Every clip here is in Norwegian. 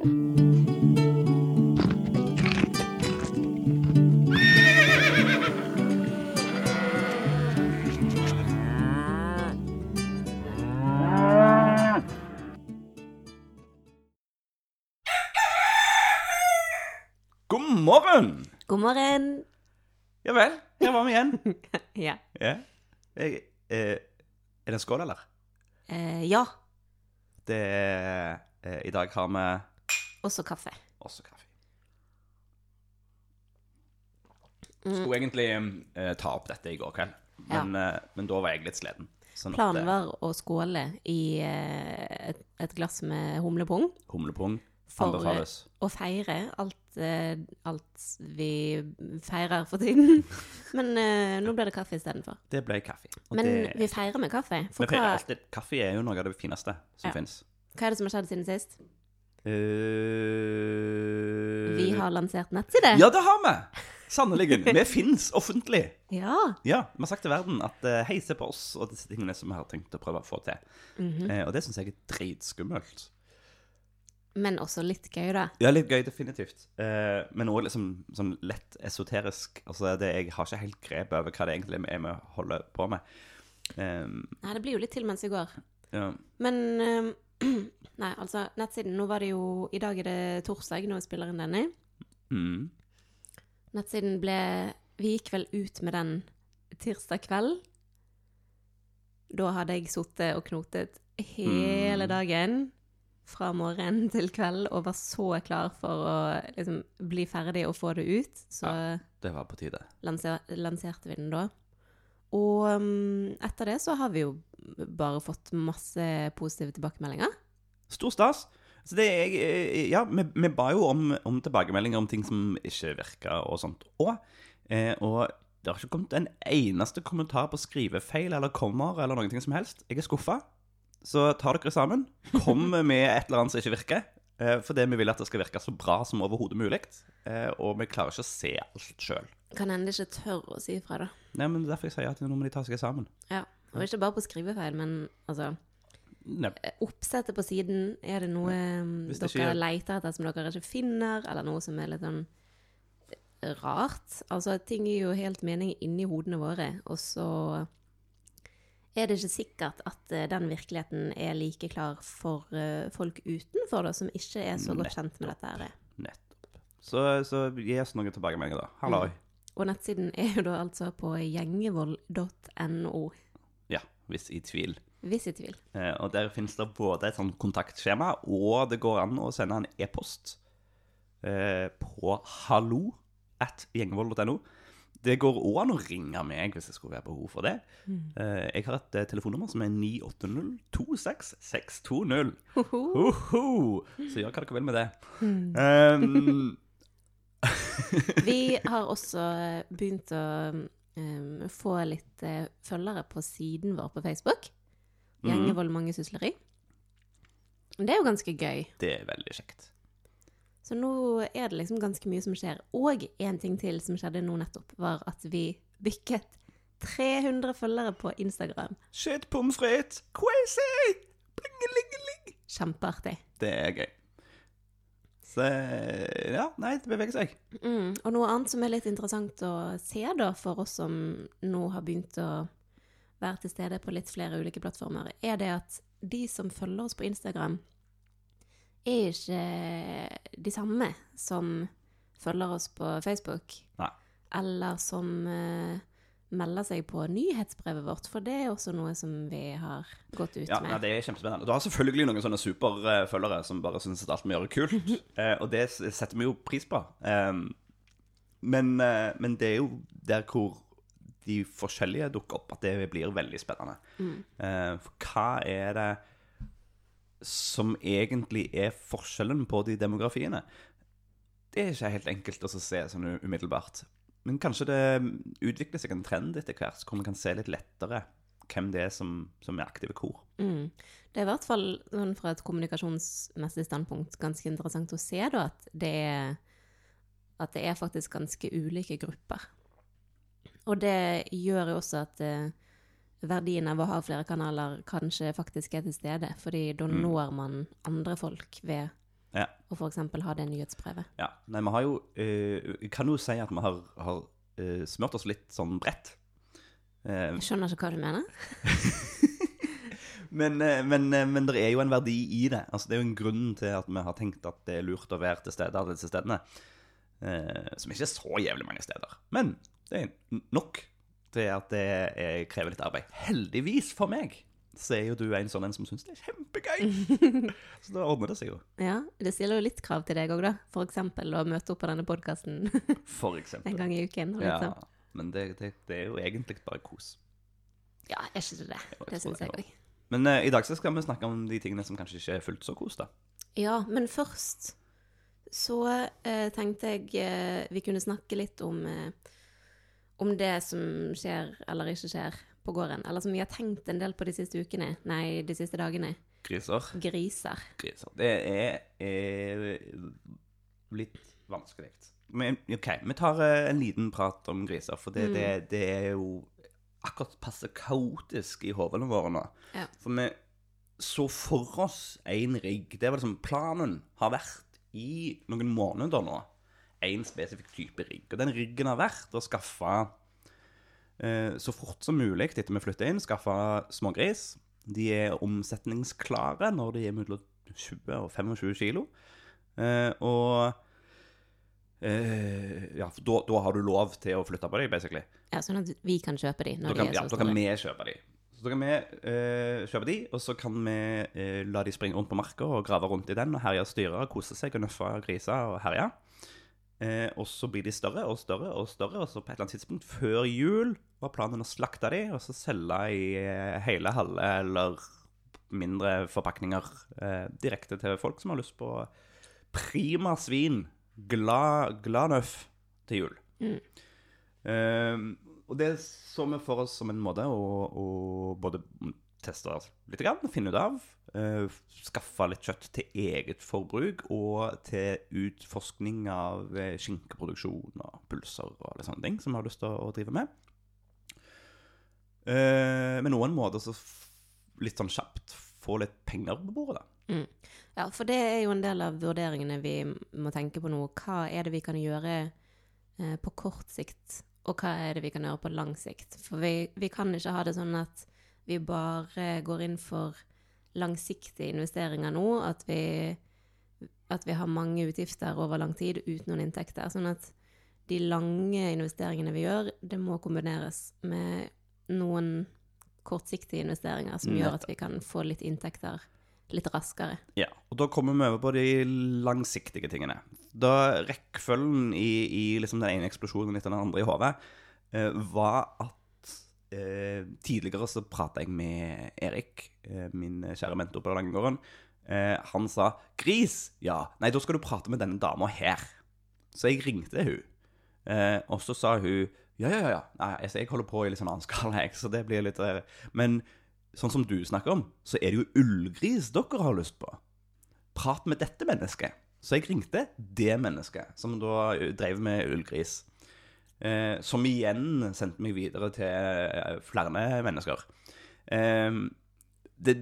God morgen! God morgen. Ja vel, her var vi igjen. Ja. Ja. Jeg, eh, er det en skål, eller? Eh, ja. Det er, eh, I dag har vi Også kaffe. også kaffe. Skulle egentlig eh, ta opp dette i går kveld, men, eh, men da var jeg litt sliten. Sånn at, Planen eh, var å skåle i eh, et, et glass med humlepung Humlepung for anbefales. å feire alt, eh, alt vi feirer for tiden. Men eh, nå ble det kaffe istedenfor. Det ble kaffe. Og Men det, vi feirer med kaffe. vi For feirer hva, alltid. Kaffe er jo noe av det fineste som Ja. finnes. hva er det som har skjedd siden sist? Eh, Vi har lansert nettside. Ja, det har vi! Sannelig. Vi fins offentlig. Ja. Ja, vi har sagt til verden at uh, hei, se på oss og disse tingene som vi har tenkt å prøve å få til. Mm -hmm. uh, og det syns jeg er dritskummelt. Men også litt gøy, da. Ja, litt gøy, definitivt. Men òg liksom sånn lett esoterisk. Altså, det, jeg har ikke helt grep over hva det egentlig er vi holder på med. Um, Nei, det blir jo litt til mens vi går. ja. Men eh, Nei, altså, nettsiden Nå var det jo I dag er det torsdag når vi spiller inn denne. mm. Nettsiden ble Vi gikk vel ut med den tirsdag kveld. Da hadde jeg sittet og knotet hele Mm. dagen. Fra morgen til kveld og var så klar for å liksom bli ferdig og få det ut. Så Det var på tide. lanser, lanserte vi den da. Og um, etter det så har vi jo bare fått masse positive tilbakemeldinger. Stor stas. Så det er, jeg- ja, vi, vi ba jo om, om tilbakemeldinger om ting som ikke virka og sånt. Og, eh, og det har ikke kommet en eneste kommentar på skrivefeil eller kommer eller noen ting som helst. Jeg er skuffa. Så ta dere sammen. Kom med et eller annet som ikke virker. Eh, fordi vi vil at det skal virke så bra som overhodet mulig. Eh, og vi klarer ikke å se alt sjøl. Kan hende ikke tør å si ifra, da. Nei, men er derfor jeg sier at nå må de ta seg sammen. Ja. Og ikke bare på skrivefeil, men altså Nei, Oppsettet på siden, er det noe um, det dere ikke- leter etter som dere ikke finner, eller noe som er litt sånn rart? Altså, ting gir jo helt mening inni hodene våre, og så er det ikke sikkert at eh, den virkeligheten er like klar for eh, folk utenfor, da, som ikke er så godt kjent med dette her. nettopp. Så, så gi oss noen tilbakemeldinger, da. Halloi. Og nettsiden er jo da altså på gjengevold.no, Ja, hvis i tvil. hvis i tvil. Eh, og der finnes det både et sånt kontaktskjema, og det går an å sende en e-post eh, på hallo at gjengevold.no. Det går òg an å ringe meg hvis det skulle være behov for det. Eh, jeg har et eh, telefonnummer som er 980-26620. Hoho! Så gjør hva dere vil med det. Um, Vi har også begynt å um, få litt uh, følgere på siden vår på Facebook. Gjengevold mange sysleri. Det er jo ganske gøy. det er veldig kjekt. Så nå er det liksom ganske mye som skjer. Og en ting til som skjedde nå nettopp, var at vi bykket 300 følgere på Instagram. Shit, pommes frites! Crazy! Blingelingeling! Kjempeartig. Det er gøy. Så ja, nei, det beveger seg. Mm. Og noe annet som er litt interessant å se da, for oss som nå har begynt å være til stede på litt flere ulike plattformer, er det at de som følger oss på Instagram, er ikke de samme som følger oss på Facebook. Nei. Eller som eh, melder seg på nyhetsbrevet vårt, for det er også noe som vi har gått ut Ja, med. Ja, Det er kjempespennende. Du har selvfølgelig noen sånne superfølgere som bare syns at alt vi gjør er kult, eh, og det setter vi jo pris på. Um, men, eh, men det er jo der hvor de forskjellige dukker opp, at det blir veldig spennende. Mm. for hva er det som egentlig er forskjellen på de demografiene? Det er ikke helt enkelt å se sånn umiddelbart. Men kanskje det utvikler seg en trend etter hvert, hvor vi kan se litt lettere hvem det er som, som er aktive kor. Mm. Det er i hvert fall sånn fra et kommunikasjonsmessig standpunkt ganske interessant å se da, at det er, at det er faktisk ganske ulike grupper. Og det gjør jo også at eh, verdien av å ha flere kanaler kanskje faktisk er til stede, fordi da Mm. når man andre folk ved Ja. og f.eks. ha det nyhetsbrevet. ja. Nei, vi har jo eh, kan jo si at vi har, har eh, smurt oss litt sånn bredt. Eh, Jeg skjønner ikke hva du mener. men, eh, men, eh, men det er jo en verdi i det. Altså, det er jo en grunn til at vi har tenkt at det er lurt å være til stede alle disse stedene. Eh, som ikke er så jævlig mange steder. Men det er nok til at det er, krever litt arbeid. Heldigvis for meg så er jo du en sånn en som syns det er kjempegøy. så da ordner det seg jo. Ja, Det stiller jo litt krav til deg òg, da. For eksempel å møte opp på denne podkasten en gang i uken. Liksom. Ja, men det, det, det er jo egentlig bare kos. Ja, er ikke det det? Det syns jeg òg. Men uh, i dag så skal vi snakke om de tingene som kanskje ikke er fullt så kos, da. Ja, men først så uh, tenkte jeg uh, vi kunne snakke litt om, om det som skjer eller ikke skjer på gården. Eller som vi har tenkt en del på de siste ukene. Nei, de siste dagene. Griser. Griser. Griser. Det er, er litt vanskelig. Men OK, vi tar eh, en liten prat om griser, for det, det, det er jo akkurat passe kaotisk i hodene våre nå. Ja. For vi så for oss en rigg. Det var liksom planen har vært i noen måneder nå. En spesifikk type rigg. Og den riggen har vært å skaffe så fort som mulig etter vi flytter inn, skaffe smågris. De er omsetningsklare når de er mellom 20 og 25 kilo. Eh, og eh, Ja, da, da har du lov til å flytte på dem, basically. Ja, Sånn at vi kan kjøpe dem når kan, de er ja, da kan vi kjøpe dem. Så da kan vi eh, kjøpe de, og så kan vi eh, la de springe rundt på marka og grave rundt i den og herje og styre, kose seg og nøffe griser og herje. Eh, og så blir de større og større og større, og så på et eller annet tidspunkt før jul var planen å slakte de, og så selge i eh, hele, halve eller mindre forpakninger eh, direkte til folk som har lyst på prima svin, glad, glad nøff til jul. Eh, og det så vi for oss som en måte å, å både teste litt, grann, finne ut av, eh, skaffe litt kjøtt til eget forbruk, og til utforskning av eh, skinkeproduksjon og pulser og litt sånne ting som vi har lyst til å, drive med. Eh, med noen måter så litt sånn kjapt få litt penger på bordet, da. Mm. Ja, for det er jo en del av vurderingene vi må tenke på nå. Hva er det vi kan gjøre på kort sikt, og hva er det vi kan gjøre på lang sikt? For vi, vi kan ikke ha det sånn at vi bare går inn for langsiktige investeringer nå, at vi, at vi har mange utgifter over lang tid uten noen inntekter. Sånn at de lange investeringene vi gjør, det må kombineres med noen kortsiktige investeringer som gjør at vi kan få litt inntekter litt raskere. Ja, og da kommer vi over på de langsiktige tingene. Da rekkefølgen i, i liksom den ene eksplosjonen etter den andre i hodet eh, var at eh, tidligere så prata jeg med Erik, eh, min kjære mentor på Langegården. Eh, han sa 'gris', ja. Nei, da skal du prate med denne dama her. Så jeg ringte hun. Eh, og så sa hun ja, ja, ja. Nei, altså, jeg holder på i litt sånn annen skala, jeg, så det blir litt der. Men sånn som du snakker om, så er det jo ullgris dere har lyst på. Prat med dette mennesket. Så jeg ringte det mennesket, som da drev med ullgris. Eh, som igjen sendte meg videre til eh, flere mennesker. Eh, det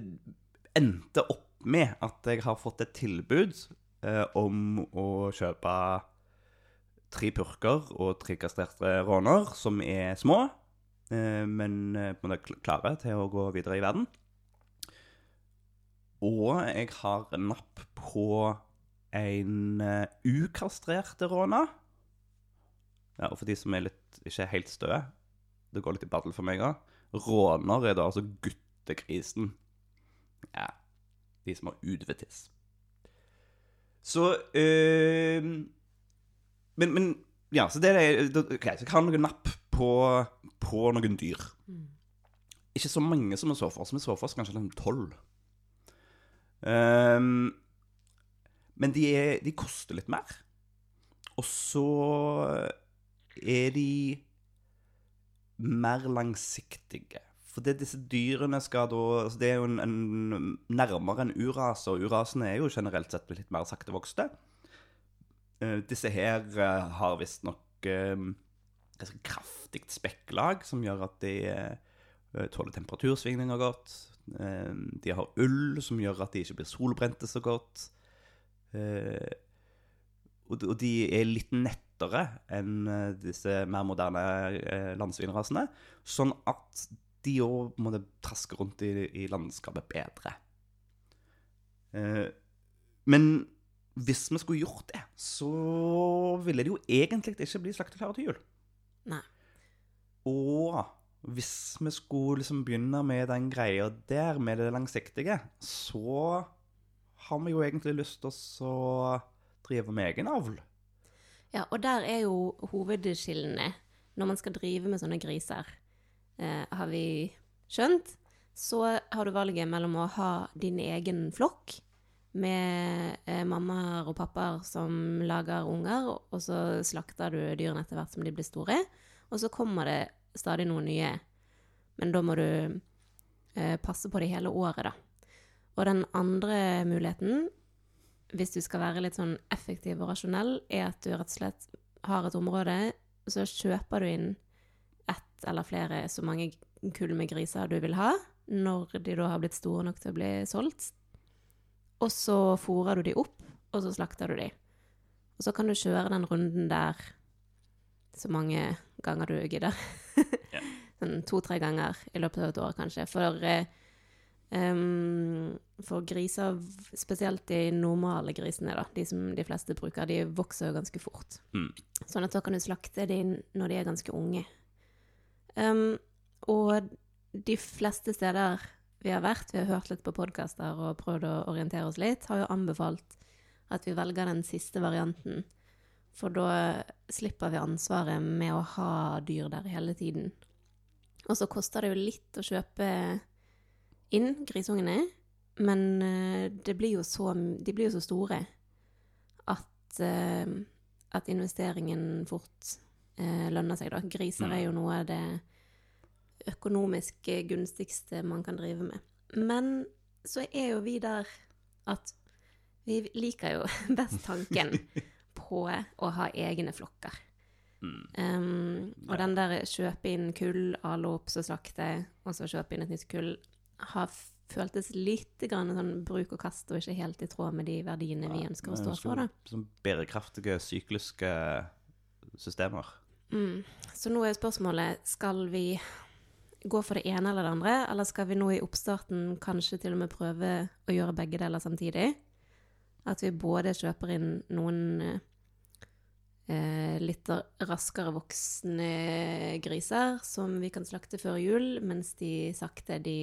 endte opp med at jeg har fått et tilbud eh, om å kjøpe tre purker og tre kastrerte råner, som er små, eh, men eh, på en måte klare til å gå videre i verden. Og jeg har napp på en ukastrerte råne. Ja, og for de som er litt ikke er helt støe, det går litt i battle for meg òg. Råner er da altså guttekrisen. Ja, de som har udvetiss. Så øh, men, men ja, så det er Ok, så jeg har noen napp på, på noen dyr. Ikke så mange som vi så for oss. Vi så for oss kanskje liksom tolv. Um, men de, er, de koster litt mer. Og så er de mer langsiktige. For det, disse dyrene skal da altså Det er jo en, en, nærmere en urase, og urasene er jo generelt sett litt mer saktevokste. Uh, disse her uh, har visstnok uh, ganske kraftig spekklag, som gjør at de uh, tåler temperatursvingninger godt. Eh, de har ull, som gjør at de ikke blir solbrente så godt. eh, og, de er litt nettere enn eh, disse mer moderne eh, landsvinrasene. Sånn at de òg må traske rundt i, i landskapet bedre. Eh, men hvis vi skulle gjort det, så ville det jo egentlig ikke bli slakteklare til jul. Nei. Og hvis vi skulle liksom begynne med den greia der, med det langsiktige, så har vi jo egentlig lyst til å drive med egen avl. Ja, og der er jo hovedskillene når man skal drive med sånne griser. Eh, har vi skjønt, så har du valget mellom å ha din egen flokk med eh, mammaer og pappaer som lager unger, og så slakter du dyrene etter hvert som de blir store. Og så kommer det stadig noen nye. Men da må du eh, passe på det hele året, da. Og den andre muligheten, hvis du skal være litt sånn effektiv og rasjonell, er at du rett og slett har et område, så kjøper du inn ett eller flere så mange kull med griser du vil ha, når de da har blitt store nok til å bli solgt og så fôrer du de opp, og så slakter du de. Og så kan du kjøre den runden der så mange ganger du gidder. Sånn to-tre ganger i løpet av et år, kanskje. For, um, for griser, spesielt de normale grisene, da, de som de fleste bruker, de vokser jo ganske fort. Mm. Sånn at da kan du slakte de når de er ganske unge. Um, og de fleste steder vi har vært, vi har hørt litt på podkaster og prøvd å orientere oss litt, har jo anbefalt at vi velger den siste varianten. For da slipper vi ansvaret med å ha dyr der hele tiden. Og så koster det jo litt å kjøpe inn grisungene, men eh, det blir jo så, de blir jo så store at, eh, at investeringen fort eh, lønner seg, da. Griser er jo noe av det økonomisk gunstigste man kan drive med. Men så er jo vi der at vi liker jo best tanken på å ha egne flokker. Mm. Um, og den der kjøpe inn kull, ale opp, så slakte, og så kjøpe inn et nytt kull, har føltes litt grann sånn bruk og kast, og ikke helt i tråd med de verdiene vi ønsker å stå for. da. Sånn bærekraftige, sykluske systemer. Mm. Så nå er spørsmålet skal vi gå for det ene eller det andre, eller skal vi nå i oppstarten kanskje til og med prøve å gjøre begge deler samtidig? At vi både kjøper inn noen eh, litt raskere voksne griser som vi kan slakte før jul, mens de sakte de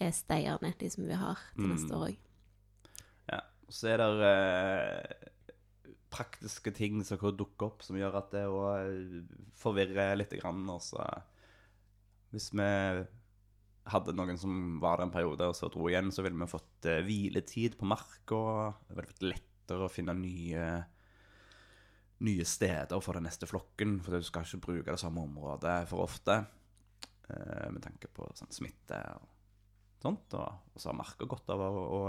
er steierne, de som vi har til neste Mm. år òg. Ja. Så er det eh, praktiske ting som kan dukke opp, som gjør at det òg forvirrer litt. Grann, også. hvis vi hadde noen som var der en periode og så dro igjen, så ville vi fått eh, hviletid på marka. Det ville vært lettere å finne nye, nye steder for den neste flokken. For du skal ikke bruke det samme området for ofte. eh, med tanke på sånn, smitte og sånt. Og, så har marka godt av å, å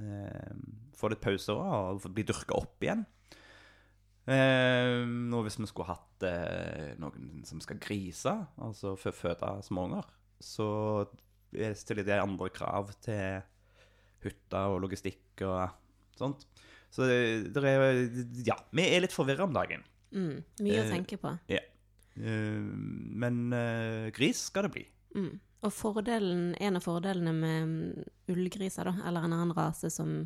eh, få litt pauser og bli dyrka opp igjen. Eh, nå hvis vi skulle hatt eh, noen som skal grise, altså fø- føde småunger, så er- stiller de andre krav til hytter og logistikk og sånt. Så det, det er Ja, vi er litt forvirra om dagen. Mm. Mye å Eh, tenke på. Ja. Eh, men eh, gris skal det bli. Mm. Og fordelen, en av fordelene med mm, ullgriser, da, eller en annen rase som,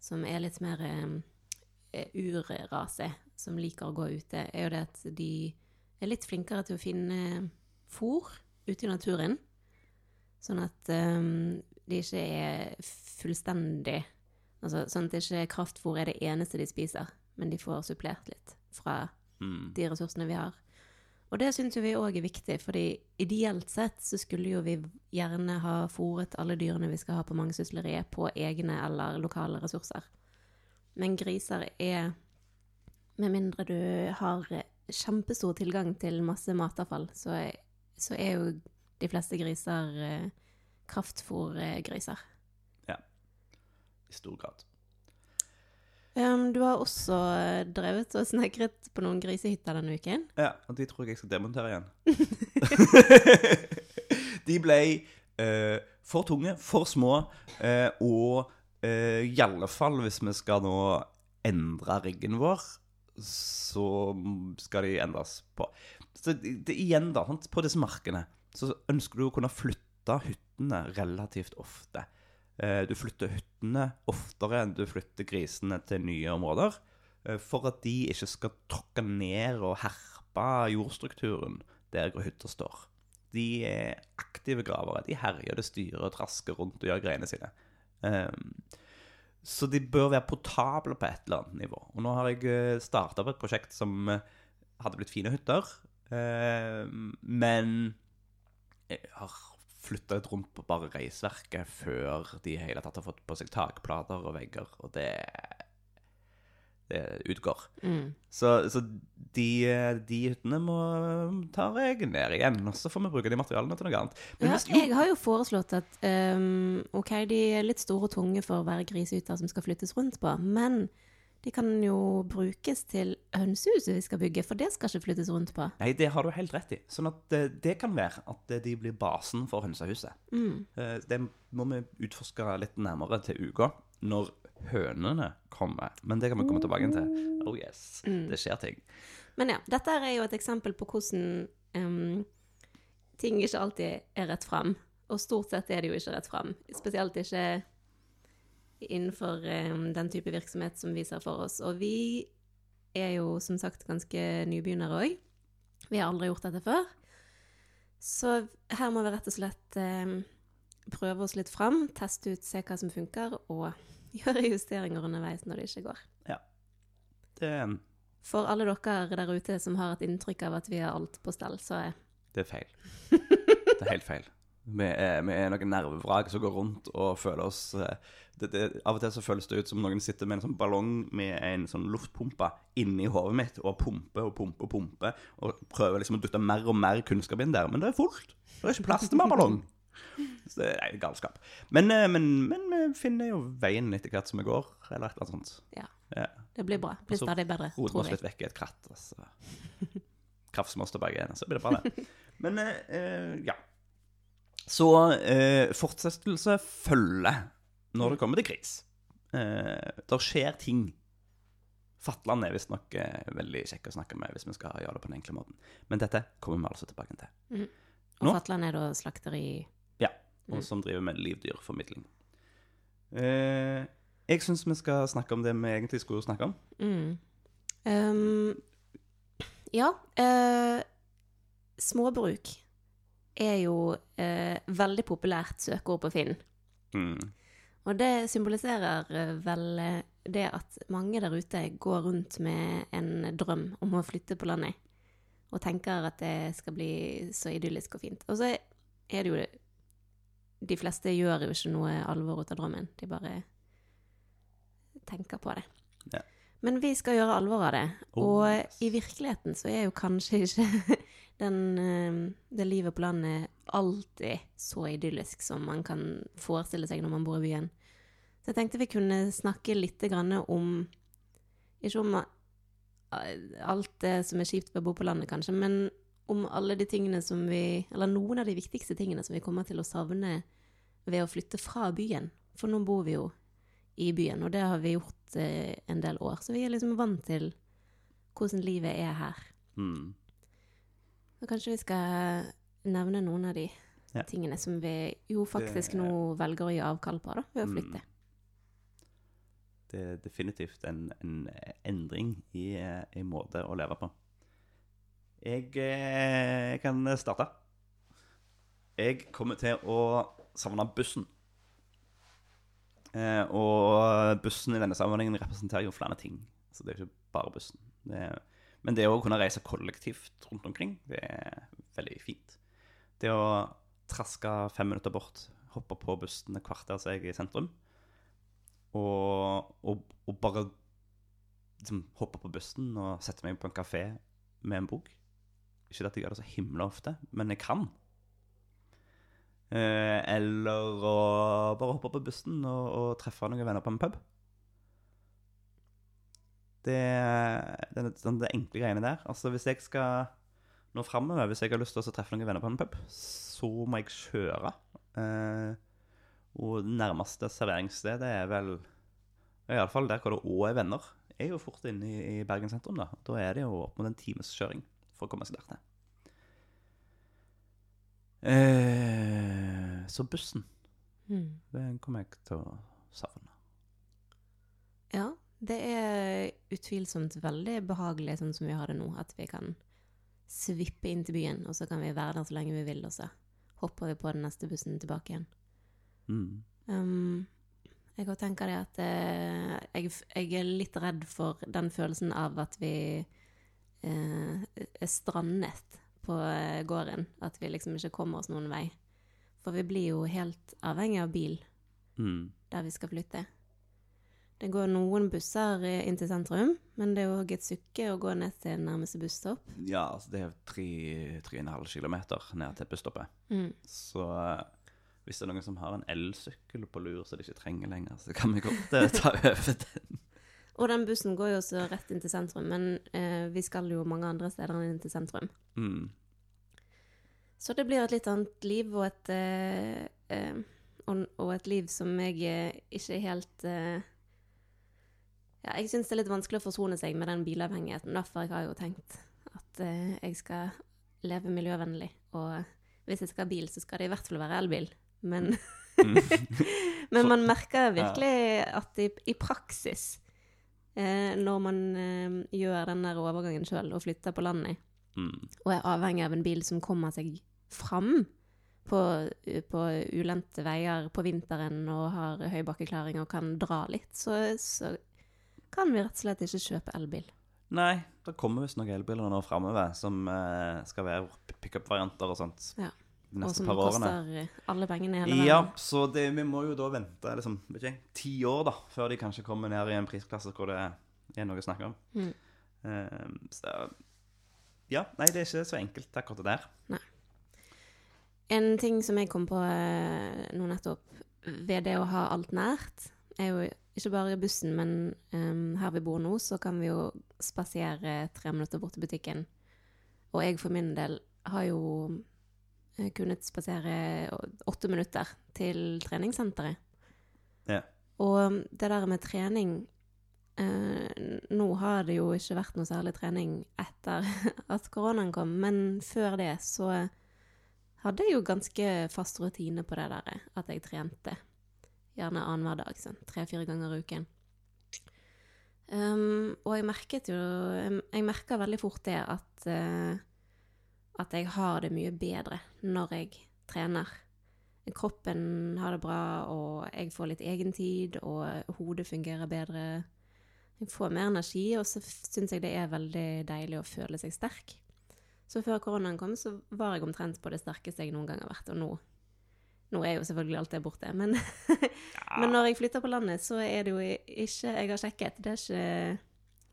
som er litt mer eh, urrase, som liker å gå ute, er jo det at de er litt flinkere til å finne fôr ute i naturen. Sånn at eh, de ikke er fullstendig Altså sånn at ikke kraftfôr er det eneste de spiser, men de får supplert litt fra Mm. de ressursene vi har. Og det syns jo vi òg er viktig, fordi ideelt sett så skulle jo vi gjerne ha fòret alle dyrene vi skal ha på mangesysleriet, på egne eller lokale ressurser. Men griser er Med mindre du har kjempestor tilgang til masse matavfall, så så er jo de fleste griser kraftfòrgriser. Ja. I stor grad. Um, du har også eh, drevet og snekret på noen grisehytter denne uken. Ja, og de tror jeg jeg skal demontere igjen. de ble uh, for tunge, for små, uh, og uh, i alle fall hvis vi skal nå endre riggen vår, så skal de endres på. Så det, det, igjen, da, sant? på disse markene, så ønsker du å kunne flytte hyttene relativt ofte. Eh, du flytter hyttene oftere enn du flytter grisene til nye områder. eh, For at de ikke skal tråkke ned og herpe jordstrukturen der hytta står. De er aktive gravere. De herjer det styrer og trasker rundt og gjør greiene sine. Um, så de bør være potable på et eller annet nivå. Og nå har jeg starta på et prosjekt som eh, hadde blitt fine hytter. eh, men jeg har flytta litt rundt på bare reisverket før de i hele tatt har fått på seg takplater og vegger, og det det utgår. Mm. Så, så de, de hyttene må tar jeg ned igjen, og så får vi bruke de materialene til noe annet. Ja, hvis, jeg har jo foreslått at um, ok, de er litt store og tunge for å være grisehytter som skal flyttes rundt på, men de kan jo brukes til hønsehuset vi skal bygge, for det skal ikke flyttes rundt på. Nei, det har du helt rett i. Sånn at det, det kan være at de blir basen for hønsehuset. Mm. Eh, Det må vi utforske litt nærmere til uka, når hønene kommer. Men det kan vi komme tilbake til. Oh yes, det skjer ting. Men ja, dette er jo et eksempel på hvordan um, ting ikke alltid er rett fram. Og stort sett er det jo ikke rett fram. Spesielt ikke innenfor ehm, den type virksomhet som vi ser for oss. Og vi er jo som sagt ganske nybegynnere òg. Vi har aldri gjort dette før. Så her må vi rett og slett ehm, prøve oss litt fram, teste ut, se hva som funker, og gjøre justeringer underveis når det ikke går. Det, For alle dere der ute som har et inntrykk av at vi har alt på stell, så er det er feil. Det er helt feil. Vi er, vi er noen nervevrak som går rundt og føler oss eh, det, det, Av og til så føles det ut som noen sitter med en sånn ballong med en sånn luftpumpe inni hodet mitt og pumper og pumper og pumper og prøver liksom å dytte mer og mer kunnskap inn der. Men det er fullt. Det er ikke plass til mer ballong. Så det er galskap. Men, eh, men, men vi finner jo veien etter hvert som vi går, eller et eller annet sånt. Ja. Ja. Det blir bra. Blir stadig bedre, tror vi Roter oss litt vekk i et kratt, og så krafser vi oss tilbake igjen, så blir det bra, det. Men eh, eh, ja. Så eh, fortsettelse følger når det kommer til kris. Eh, det skjer ting. Fatland er visstnok eh, veldig kjekk å snakke med hvis vi skal gjøre det på den enkle måten. Men dette kommer vi altså tilbake til. Og Nå? Fatland er da slakteri Ja, og som driver med livdyrformidling. Eh, jeg syns vi skal snakke om det vi egentlig skulle snakke om. mm. um, Ja. eh, småbruk er jo eh, veldig populært søkeord på Finn. Mm. Og det symboliserer eh, vel eh, det at mange der ute går rundt med en drøm om å flytte på landet. Og tenker at det skal bli så idyllisk og fint. Og så er det jo det De fleste gjør jo ikke noe alvor ut av drømmen. De bare tenker på det. Ja. Men vi skal gjøre alvor av det. Oh, og yes. i virkeligheten så er jo kanskje ikke den, eh, det livet på landet alltid så idyllisk som man kan forestille seg når man bor i byen. Så jeg tenkte vi kunne snakke litt om Ikke om eh, alt det som er kjipt ved å bo på landet, kanskje, men om alle de tingene som vi Eller noen av de viktigste tingene som vi kommer til å savne ved å flytte fra byen. For nå bor vi jo i byen, og det har vi gjort eh, en del år. Så vi er liksom vant til hvordan livet er her. Mm. Så kanskje vi skal nevne noen av de Ja. tingene som vi jo faktisk Det- nå velger å gi avkall på da, ved å Mm. flytte. Det er definitivt en, en endring i, eh, i måte å leve på. Jeg eh, kan starte. Jeg kommer til å savne bussen. Eh, og bussen i denne sammenhengen representerer jo flere ting. Så det er ikke bare bussen. Det er, men det å kunne reise kollektivt rundt omkring, det er veldig fint. Det å traske fem minutter bort, hoppe på bussen et kvarter så jeg er i sentrum, og, og, og bare liksom, hoppe på bussen og sette meg på en kafé med en bok. Ikke at jeg gjør det så himla ofte, men jeg kan. Eh, eller å bare hoppe på bussen og, og treffe noen venner på en pub. Det, det, er den det enkle greiene der. Altså Hvis jeg skal nå framover, hvis jeg har lyst til å treffe noen venner på en pub, så må jeg kjøre. Eh, Og det nærmeste serveringsstedet er vel Iallfall der hvor det òg er venner. Er jo fort inne i, i Bergen sentrum. Da Da er det jo opp mot en times kjøring for å komme seg der til. Eh, så bussen, Mm. den kommer jeg til å savne. Ja, det er utvilsomt veldig behagelig sånn som vi har det nå, at vi kan svippe inn til byen, og så kan vi være der så lenge vi vil, og så hopper vi på den neste bussen tilbake igjen. Mm. Um, jeg kan tenke det at eh, jeg, jeg er litt redd for den følelsen av at vi eh, er strandet på eh, gården. At vi liksom ikke kommer oss noen vei. For vi blir jo helt avhengig av bil Mm. der vi skal flytte. Det går noen busser eh, inn til sentrum, men det er òg et sukke å gå ned til nærmeste busstopp. Ja, altså det er tre, km ned til busstoppet. Mm. Så eh, hvis det er noen som har en elsykkel på lur så de ikke trenger lenger, så kan vi godt eh, ta over den. Og den bussen går jo også rett inn til sentrum, men eh, vi skal jo mange andre steder enn inn til sentrum. Mm. Så det blir et litt annet liv, og et, eh, og, og et liv som jeg ikke helt eh, Ja, jeg syns det er litt vanskelig å forsone seg med den bilavhengigheten. Derfor har jeg jo tenkt at uh, jeg skal leve miljøvennlig. Og hvis jeg skal ha bil, så skal det i hvert fall være elbil. Men, Mm. men man merker virkelig at i, i praksis, uh, når man uh, gjør den der overgangen sjøl og flytter på landet, Mm. og er avhengig av en bil som kommer seg fram på, på ulendte veier på vinteren og har høy bakkeklaring og kan dra litt, så, så kan vi rett og slett ikke kjøpe elbil. Nei, det kommer visst noen elbiler nå framover som eh, skal være pickup-varianter og sånt. Ja. De Og neste som par årene. koster alle pengene i hele Ja, så det, vi må jo da vente liksom, vet ikke, ti år da, før de kanskje kommer ned i en prisklasse hvor det er noe å snakke om. Mm. Eh, så ja, nei, det er ikke så enkelt akkurat det der. En ting som jeg kom på eh, nå nettopp, ved det å ha alt nært, er jo ikke bare bussen, men um, her vi bor nå, så kan vi jo spasere tre minutter bort til butikken. Og jeg for min del har jo eh, kunnet spasere åtte minutter til treningssenteret. Ja. Og det der med trening eh, Nå har det jo ikke vært noe særlig trening etter at koronaen kom, men før det så hadde jeg jo ganske fast rutine på det der, at jeg trente. Gjerne annenhver dag, sånn tre-fire ganger i uken. Um, og jeg merket jo Jeg, merka veldig fort det at uh, At jeg har det mye bedre når jeg trener. Kroppen har det bra, og jeg får litt egentid, og hodet fungerer bedre. Jeg får mer energi, og så syns jeg det er veldig deilig å føle seg sterk. Så før koronaen kom, så var jeg omtrent på det sterkeste jeg noen gang har vært, og nå Nå er jo selvfølgelig alt det borte, men, men når jeg flytter på landet, så er det jo ikke Jeg har sjekket, det er ikke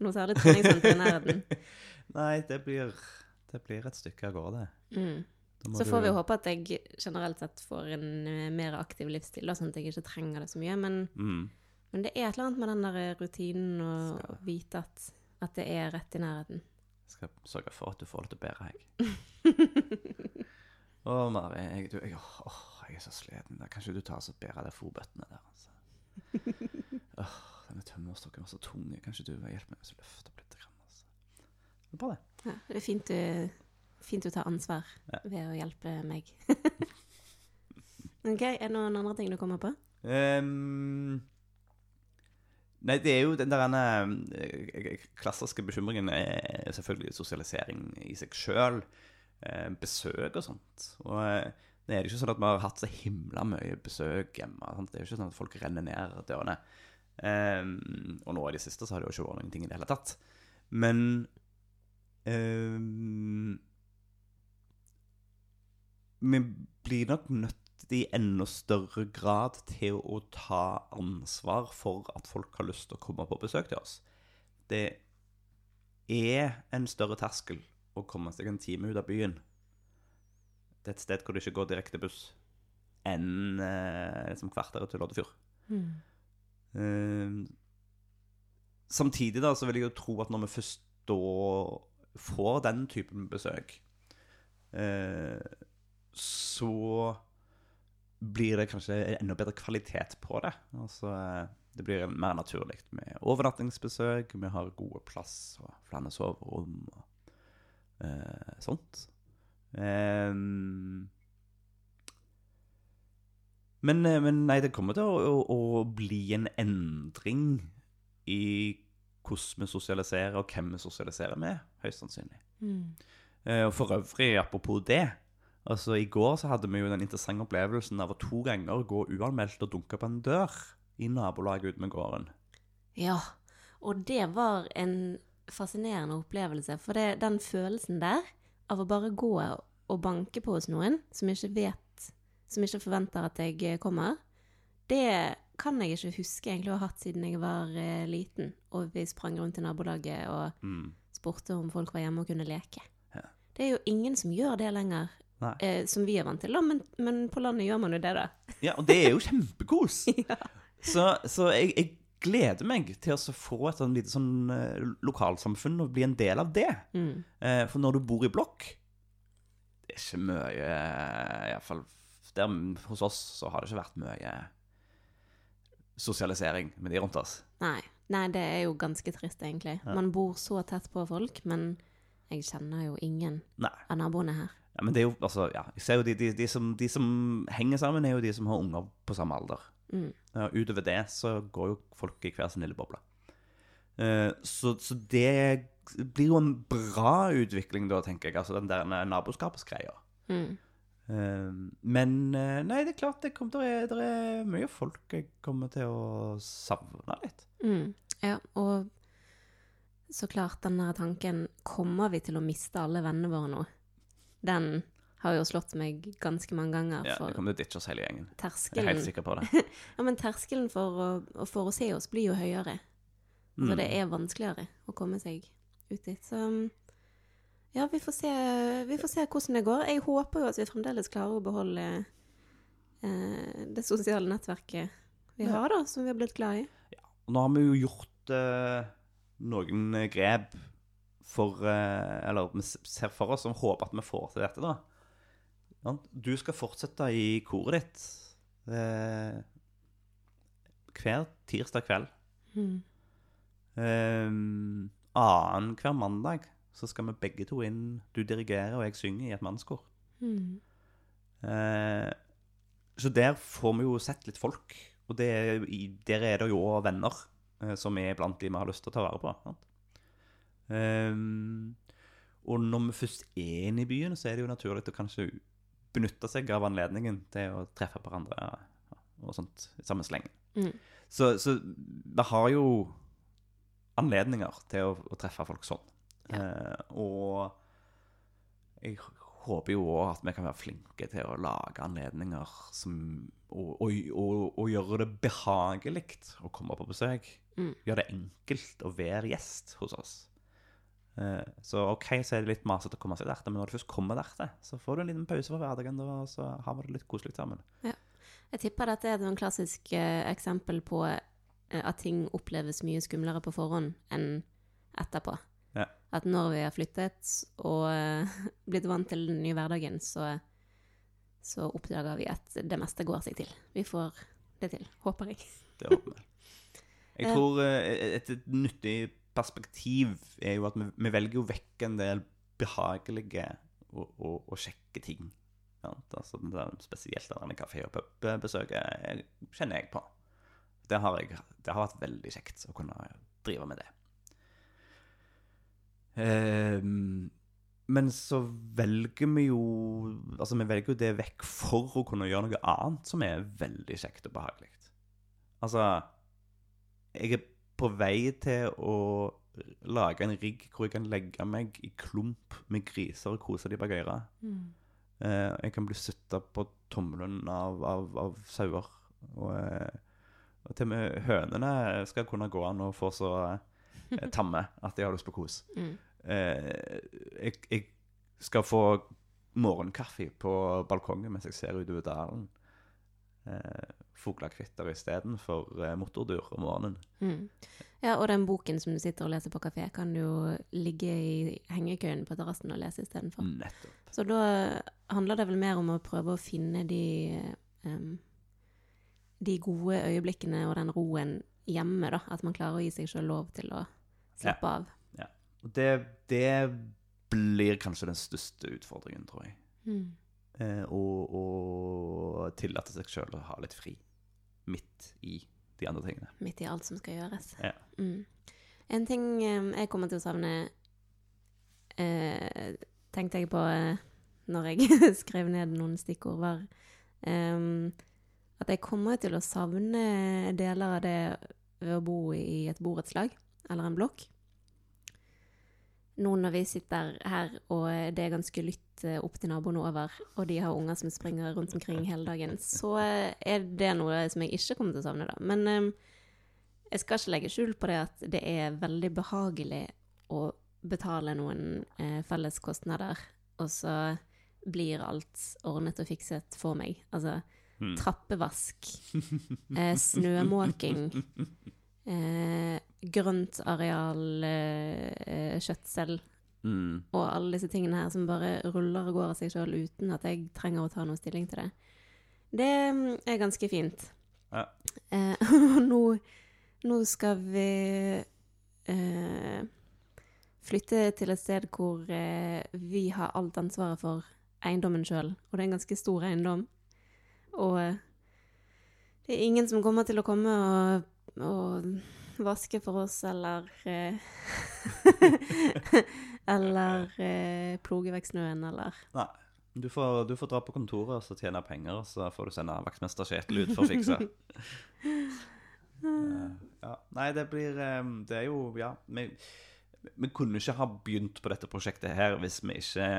noe særlig treningssenter i nærheten. Nei, det blir, det blir et stykke av gårde. Mm. Så får du- vi håpe at jeg generelt sett får en eh, mer aktiv livsstil, sånn at jeg ikke trenger det så mye. Men, Mm. men det er et eller annet med den der rutinen og Skal- vite at, at det er rett i nærheten. Jeg skal sørge for at du får det til bedre, jeg. Å, Mari, jeg, du, jeg, åh, jeg er så sliten. Kan Kanskje du tar og bære de fòrbøttene der, altså. Åh, denne tømmerstokken var så tung. Kanskje du vil hjelpe meg med å løfte opp litt? Altså. Det er bra, det. Ja, det er fint du, fint du tar ansvar Ja. ved å hjelpe meg. ok, er det noen andre ting du kommer på? Um, nei, det er jo den der ene klassiske bekymringen er selvfølgelig sosialisering i seg sjøl. besøk og sånt. Og eh, det er jo ikke sånn at vi har hatt så himla mye besøk hjemme. Sant? Det er jo ikke sånn at folk renner ned dørene. Um, og nå i det siste så har det jo ikke vært noen ting i det hele tatt. Men um, vi blir nok nødt i enda større grad til å ta ansvar for at folk har lyst til å komme på besøk til oss. Det er en større terskel å komme seg en time ut av byen til et sted hvor det ikke går direkte buss, enn eh, liksom kvarteret til Loddefjord. Eh, samtidig da, så vil jeg jo tro at når vi først da får den typen besøk, eh, så blir det kanskje enda bedre kvalitet på det. Altså, eh, det blir mer naturlig med overnattingsbesøk, vi har gode plass og flere soverom og eh, sånt. Ehm, men, eh, men nei, det kommer til å, å, å bli en endring i hvordan vi sosialiserer, og hvem vi sosialiserer med, høyst sannsynlig. Mm. Og for øvrig, apropos det altså I går så hadde vi jo den interessante opplevelsen av å to ganger gå uanmeldt og dunke på en dør i nabolaget ute med gården. Ja, og det var en fascinerende opplevelse. For det, den følelsen der av å bare gå og banke på hos noen som ikke vet, som ikke forventer at jeg kommer, det kan jeg ikke huske egentlig å ha hatt siden jeg var eh, liten. Og vi sprang rundt i nabolaget og Mm. spurte om folk var hjemme og kunne leke. Ja. Det er jo ingen som gjør det lenger, eh, som vi er vant til. Men, men på landet gjør man jo det, da. Ja, og det er jo kjempekos! Så, så jeg, jeg gleder meg til å få et sånn lite sånn eh, lokalsamfunn og bli en del av det. Mm. Eh, for når du bor i blokk Det er ikke mye Iallfall hos oss så har det ikke vært mye sosialisering med de rundt oss. Nei. Nei, det er jo ganske trist, egentlig. Man bor så tett på folk, men jeg kjenner jo ingen Nei. av naboene her. Ja, men det er jo, altså, ja, jeg ser jo de, de, de, som, de som henger sammen, er jo de som har unger på samme alder. Mm. Ja, utover det så går jo folk i hver sin lille boble. Eh, så, så det blir jo en bra utvikling, da, tenker jeg. Altså den der naboskapsgreia. Mm. Eh, men eh, nei, det er klart det, kommer, det, er, det er mye folk jeg kommer til å savne litt. Mm. Ja, og så klart den der tanken Kommer vi til å miste alle vennene våre nå? Den har jo slått meg ganske mange ganger. Ja, For kommer til å ditche oss hele gjengen. Jeg er helt sikker på det. Ja, men terskelen for å, for å se oss blir jo høyere. Altså, Mm. det er vanskeligere å komme seg ut dit. Så ja, vi får, se, vi får se hvordan det går. Jeg håper jo at vi fremdeles klarer å beholde eh, det sosiale nettverket vi Ja. har, da, som vi har blitt glad i. Ja, Og nå har vi jo gjort eh, noen grep for eh, Eller vi ser for oss og håper at vi får til dette, da. Du skal fortsette i koret ditt eh, hver tirsdag kveld. Mm. Eh, Annenhver mandag så skal vi begge to inn Du dirigerer, og jeg synger i et mannskor. Mm. Eh, så der får vi jo sett litt folk. Og det, er- der er det jo òg venner eh, som er blant de vi har lyst til å ta vare på. Ehm, og når vi først er inne i byen, så er det jo naturlig å kanskje benytte seg av anledningen til å treffe hverandre og sånt i samme sleng. Mm. Så, så vi har jo anledninger til å, å treffe folk sånn. Eh, og jeg håper jo òg at vi kan være flinke til å lage anledninger som Og, og, og, og gjøre det behagelig å komme på besøk. Mm. Gjøre det enkelt å være gjest hos oss. Eh, så OK, så er det litt masete å komme seg dertil, men når du først kommer dertil, så får du en liten pause fra hverdagen, og så har vi det litt koselig sammen. Ja. Jeg tipper dette er et klassisk eh, eksempel på eh, at ting oppleves mye skumlere på forhånd enn etterpå. Ja. At når vi har flyttet og blitt vant til den nye hverdagen, så, så oppdager vi at det meste går seg til. Vi får det til, håper jeg. Det håper jeg. Jeg tror et, et nyttig perspektiv er jo at vi, vi velger å vekke en del behagelige og, og, og kjekke ting. Ja, Altså, det er spesielt denne kafé- og pubbesøket kjenner jeg på. Det har, jeg, det har vært veldig kjekt å kunne drive med det. Eh, men så velger vi jo Altså, vi velger jo det vekk for å kunne gjøre noe annet som er veldig kjekt og behagelig. Altså Jeg er på vei til å lage en rigg hvor jeg kan legge meg i klump med griser og kose de bak Mm. Eh, jeg kan bli sutta på tommelen av, av, av sauer. Og, eh, og til og med hønene skal kunne gå an å få så eh, tamme at de har lyst på kos. Mm. Jeg, jeg skal få morgenkaffe på balkongen mens jeg ser utover dalen. Eh, Fuglekvitter istedenfor eh, motordur om morgenen. Mm. Ja, og den boken som du sitter og leser på kafé, kan du jo ligge i hengekøyen på terrassen og lese istedenfor. Nettopp. Så da handler det vel mer om å prøve å finne de um, de gode øyeblikkene og den roen hjemme, da. At man klarer å gi seg sjøl lov til å slappe av. Og det, det blir kanskje den største utfordringen, tror jeg. Mm. Eh, og, og tillate seg sjøl å ha litt fri midt i de andre tingene. Midt i alt som skal gjøres. Ja. Mm. En ting jeg kommer til å savne eh, Tenkte jeg på eh, når jeg skrev ned noen stikkord, var eh, at jeg kommer til å savne deler av det ved å bo i et borettslag eller en blokk. Nå når vi sitter her og det er ganske lytt eh, opp til naboene over, og de har unger som springer rundt omkring hele dagen, så eh, er det noe som jeg ikke kommer til å savne, da. Men em, jeg skal ikke legge skjul på det at det er veldig behagelig å betale noen eh, felles kostnader, og så blir alt ordnet og fikset for meg. Altså Mm. trappevask, eh, snømåking, eh, grøntareal, eh, skjøtsel Mm. og alle disse tingene her som bare ruller og går av seg sjøl uten at jeg trenger å ta noen stilling til det. Det mm, er ganske fint. Ja. Eh, Og nå, nå skal vi eh, flytte til et sted hvor eh, vi har alt ansvaret for eiendommen sjøl, og det er en ganske stor eiendom. Og eh, det er ingen som kommer til å komme og, og vaske for oss, eller eh, Eller eh, ploge vekk snøen, eller Nei. Du får, du får dra på kontoret og så tjene penger, og så får du sende vaktmester Kjetil ut for å fikse. Eh, ja. Nei, det blir Det er jo Ja. Vi, vi kunne ikke ha begynt på dette prosjektet her hvis vi ikke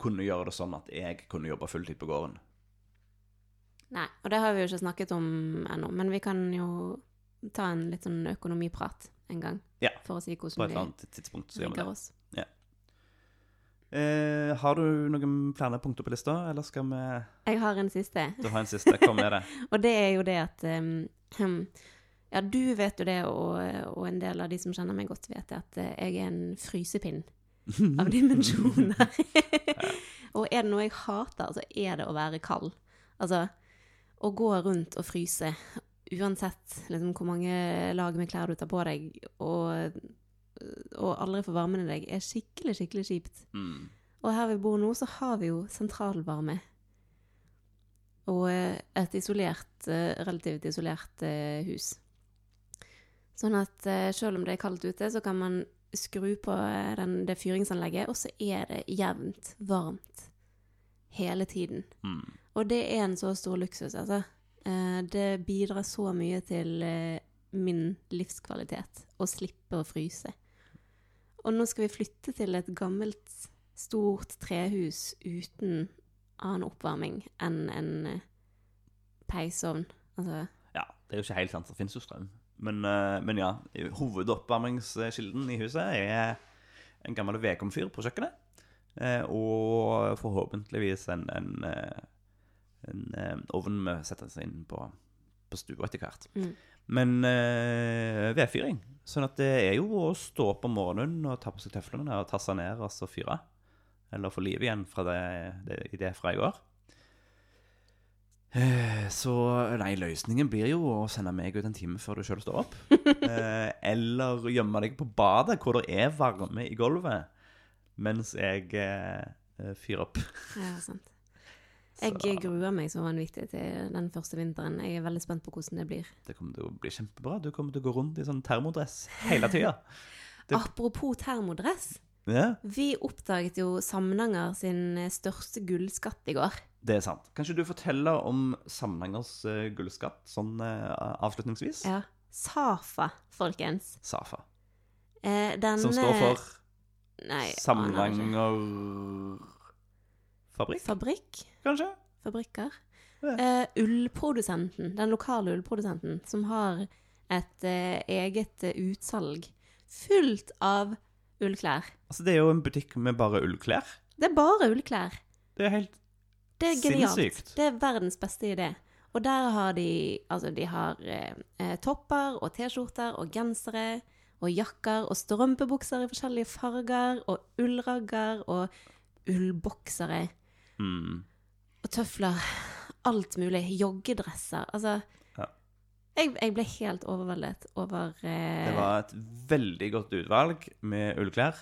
kunne gjøre det sånn at jeg kunne jobbe fulltid på gården. Nei, og det har vi jo ikke snakket om ennå, men vi kan jo ta en litt sånn økonomiprat en gang. Ja, For å si På et eller annet tidspunkt så gjør vi det. oss. Eh, har du noen flere punkter på lista, eller skal vi Jeg har en siste, Du har en siste. Kom med det. og det er jo det at um, Ja, du vet jo det, og, og en del av de som kjenner meg godt, vet det, at eh, jeg er en frysepinn av dimensjoner. og er det noe jeg hater, så er det å være kald. Altså, å gå rundt og fryse, uansett liksom, hvor mange lag med klær du tar på deg, og, og aldri får varmen i deg, er skikkelig, skikkelig kjipt. Mm. Og her vi bor nå, så har vi jo sentralvarme. Og eh, et isolert, eh, relativt isolert eh, hus. Sånn at selv om det er kaldt ute, så kan man skru på den, det fyringsanlegget, og så er det jevnt varmt hele tiden. Mm. Og det er en så stor luksus, altså. Eh, det bidrar så mye til eh, min livskvalitet å slippe å fryse. Og nå skal vi flytte til et gammelt, stort trehus uten annen oppvarming enn en eh, peisovn. Altså Ja, det er jo ikke helt sant. Det finnes jo strøm. Men, men ja, hovedoppvarmingskilden i huset er en gammel vedkomfyr på kjøkkenet. Og forhåpentligvis en, en, en eh, ovn vi setter oss inn på, på stua etter hvert. Mm. Men eh, vedfyring. Sånn at det er jo å stå opp om morgenen og ta på seg tøflene og tasse ned og så fyre. Eller få liv igjen fra det, det, det fra i går. Eh, Så nei, løsningen blir jo å sende meg ut en time før du sjøl står opp. Eh, eller gjemme deg på badet, hvor det er varme i gulvet, mens jeg eh, fyrer opp. Ja, sant. Jeg gruer meg så vanvittig til den første vinteren. Jeg er veldig spent på hvordan det blir. det kommer til å bli kjempebra. Du kommer til å gå rundt i sånn termodress hele tida. Det- Apropos termodress. Ja, Vi oppdaget jo Samnanger sin eh, største gullskatt i går. det er sant. Kan ikke du fortelle om Samnangers eh, gullskatt sånn eh, avslutningsvis? Ja. Safa, folkens. Safa. Eh, denne Som står for Nei. Samnanger Fabrikk, Fabrikk? kanskje? Fabrikker? Eh, ullprodusenten, den lokale ullprodusenten, som har et uh, eget uh, utsalg fullt av ullklær. Altså, det er jo en butikk med bare ullklær. Det er bare ullklær. Det er helt Det er genialt. Sinnssykt. Det er verdens beste idé. Og der har de Altså, de har eh, topper og T-skjorter og gensere og jakker og strømpebukser i forskjellige farger og ullragger og ullboksere mm. og tøfler. alt mulig. Joggedresser. Altså Ja. jeg, jeg ble helt overveldet over eh, Det var et veldig godt utvalg med ullklær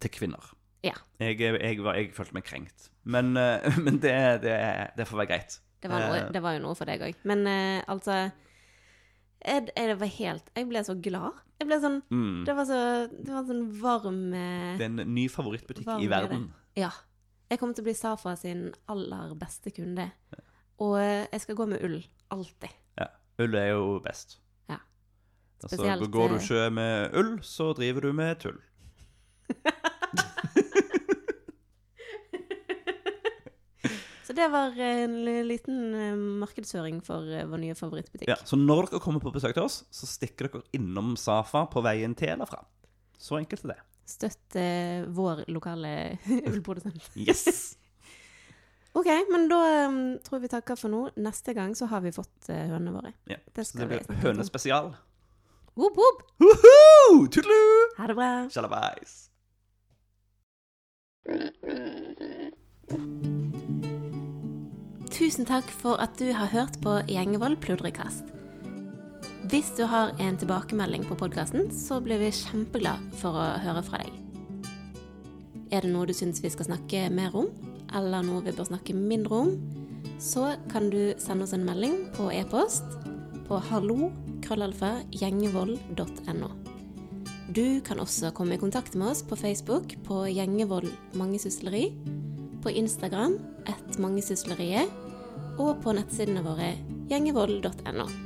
til kvinner. Ja. Jeg, jeg, var, jeg følte meg krenkt. Men, eh, men det, det, det får være greit. Det var, noe, Eh. det var jo noe for deg òg. Men eh, altså jeg, jeg var helt Jeg ble så glad. Jeg ble sånn Mm. Det var så Det var en sånn varm eh, Det er en ny favorittbutikk i verden. Ja. Jeg kommer til å bli Safa sin aller beste kunde. Og eh, jeg skal gå med ull. Alltid. Ja. Ull er jo best. Ja. Altså, Spesielt, går du eh, ikke med ull, så driver du med tull. Så det var en liten eh, markedsføring for eh, vår nye favorittbutikk. Ja, så når dere kommer på besøk til oss, så stikker dere innom Safa på veien til eller fra. Så enkelt er det. Støtt vår lokale ullprodusent. Yes! OK, men da um, tror jeg vi takker for nå. Neste gang så har vi fått uh, hønene våre. Ja. Det Så det blir hønespesial. Whoop, whoop. Woohoo! Tudelu! Ha det bra. Sjalabais. Tusen takk for at du har hørt på Gjengevold pludrekast. Hvis du har en tilbakemelding på podkasten, så blir vi kjempeglad for å høre fra deg. Er det noe du syns vi skal snakke mer om, eller noe vi bør snakke mindre om, så kan du sende oss en melding på e-post på hallo.krøllalfa.gjengevold.no. Du kan også komme i kontakt med oss på Facebook på Gjengevold mangesysleri, på Instagram ett mangesysleriet, og på nettsidene våre gjengevold.no.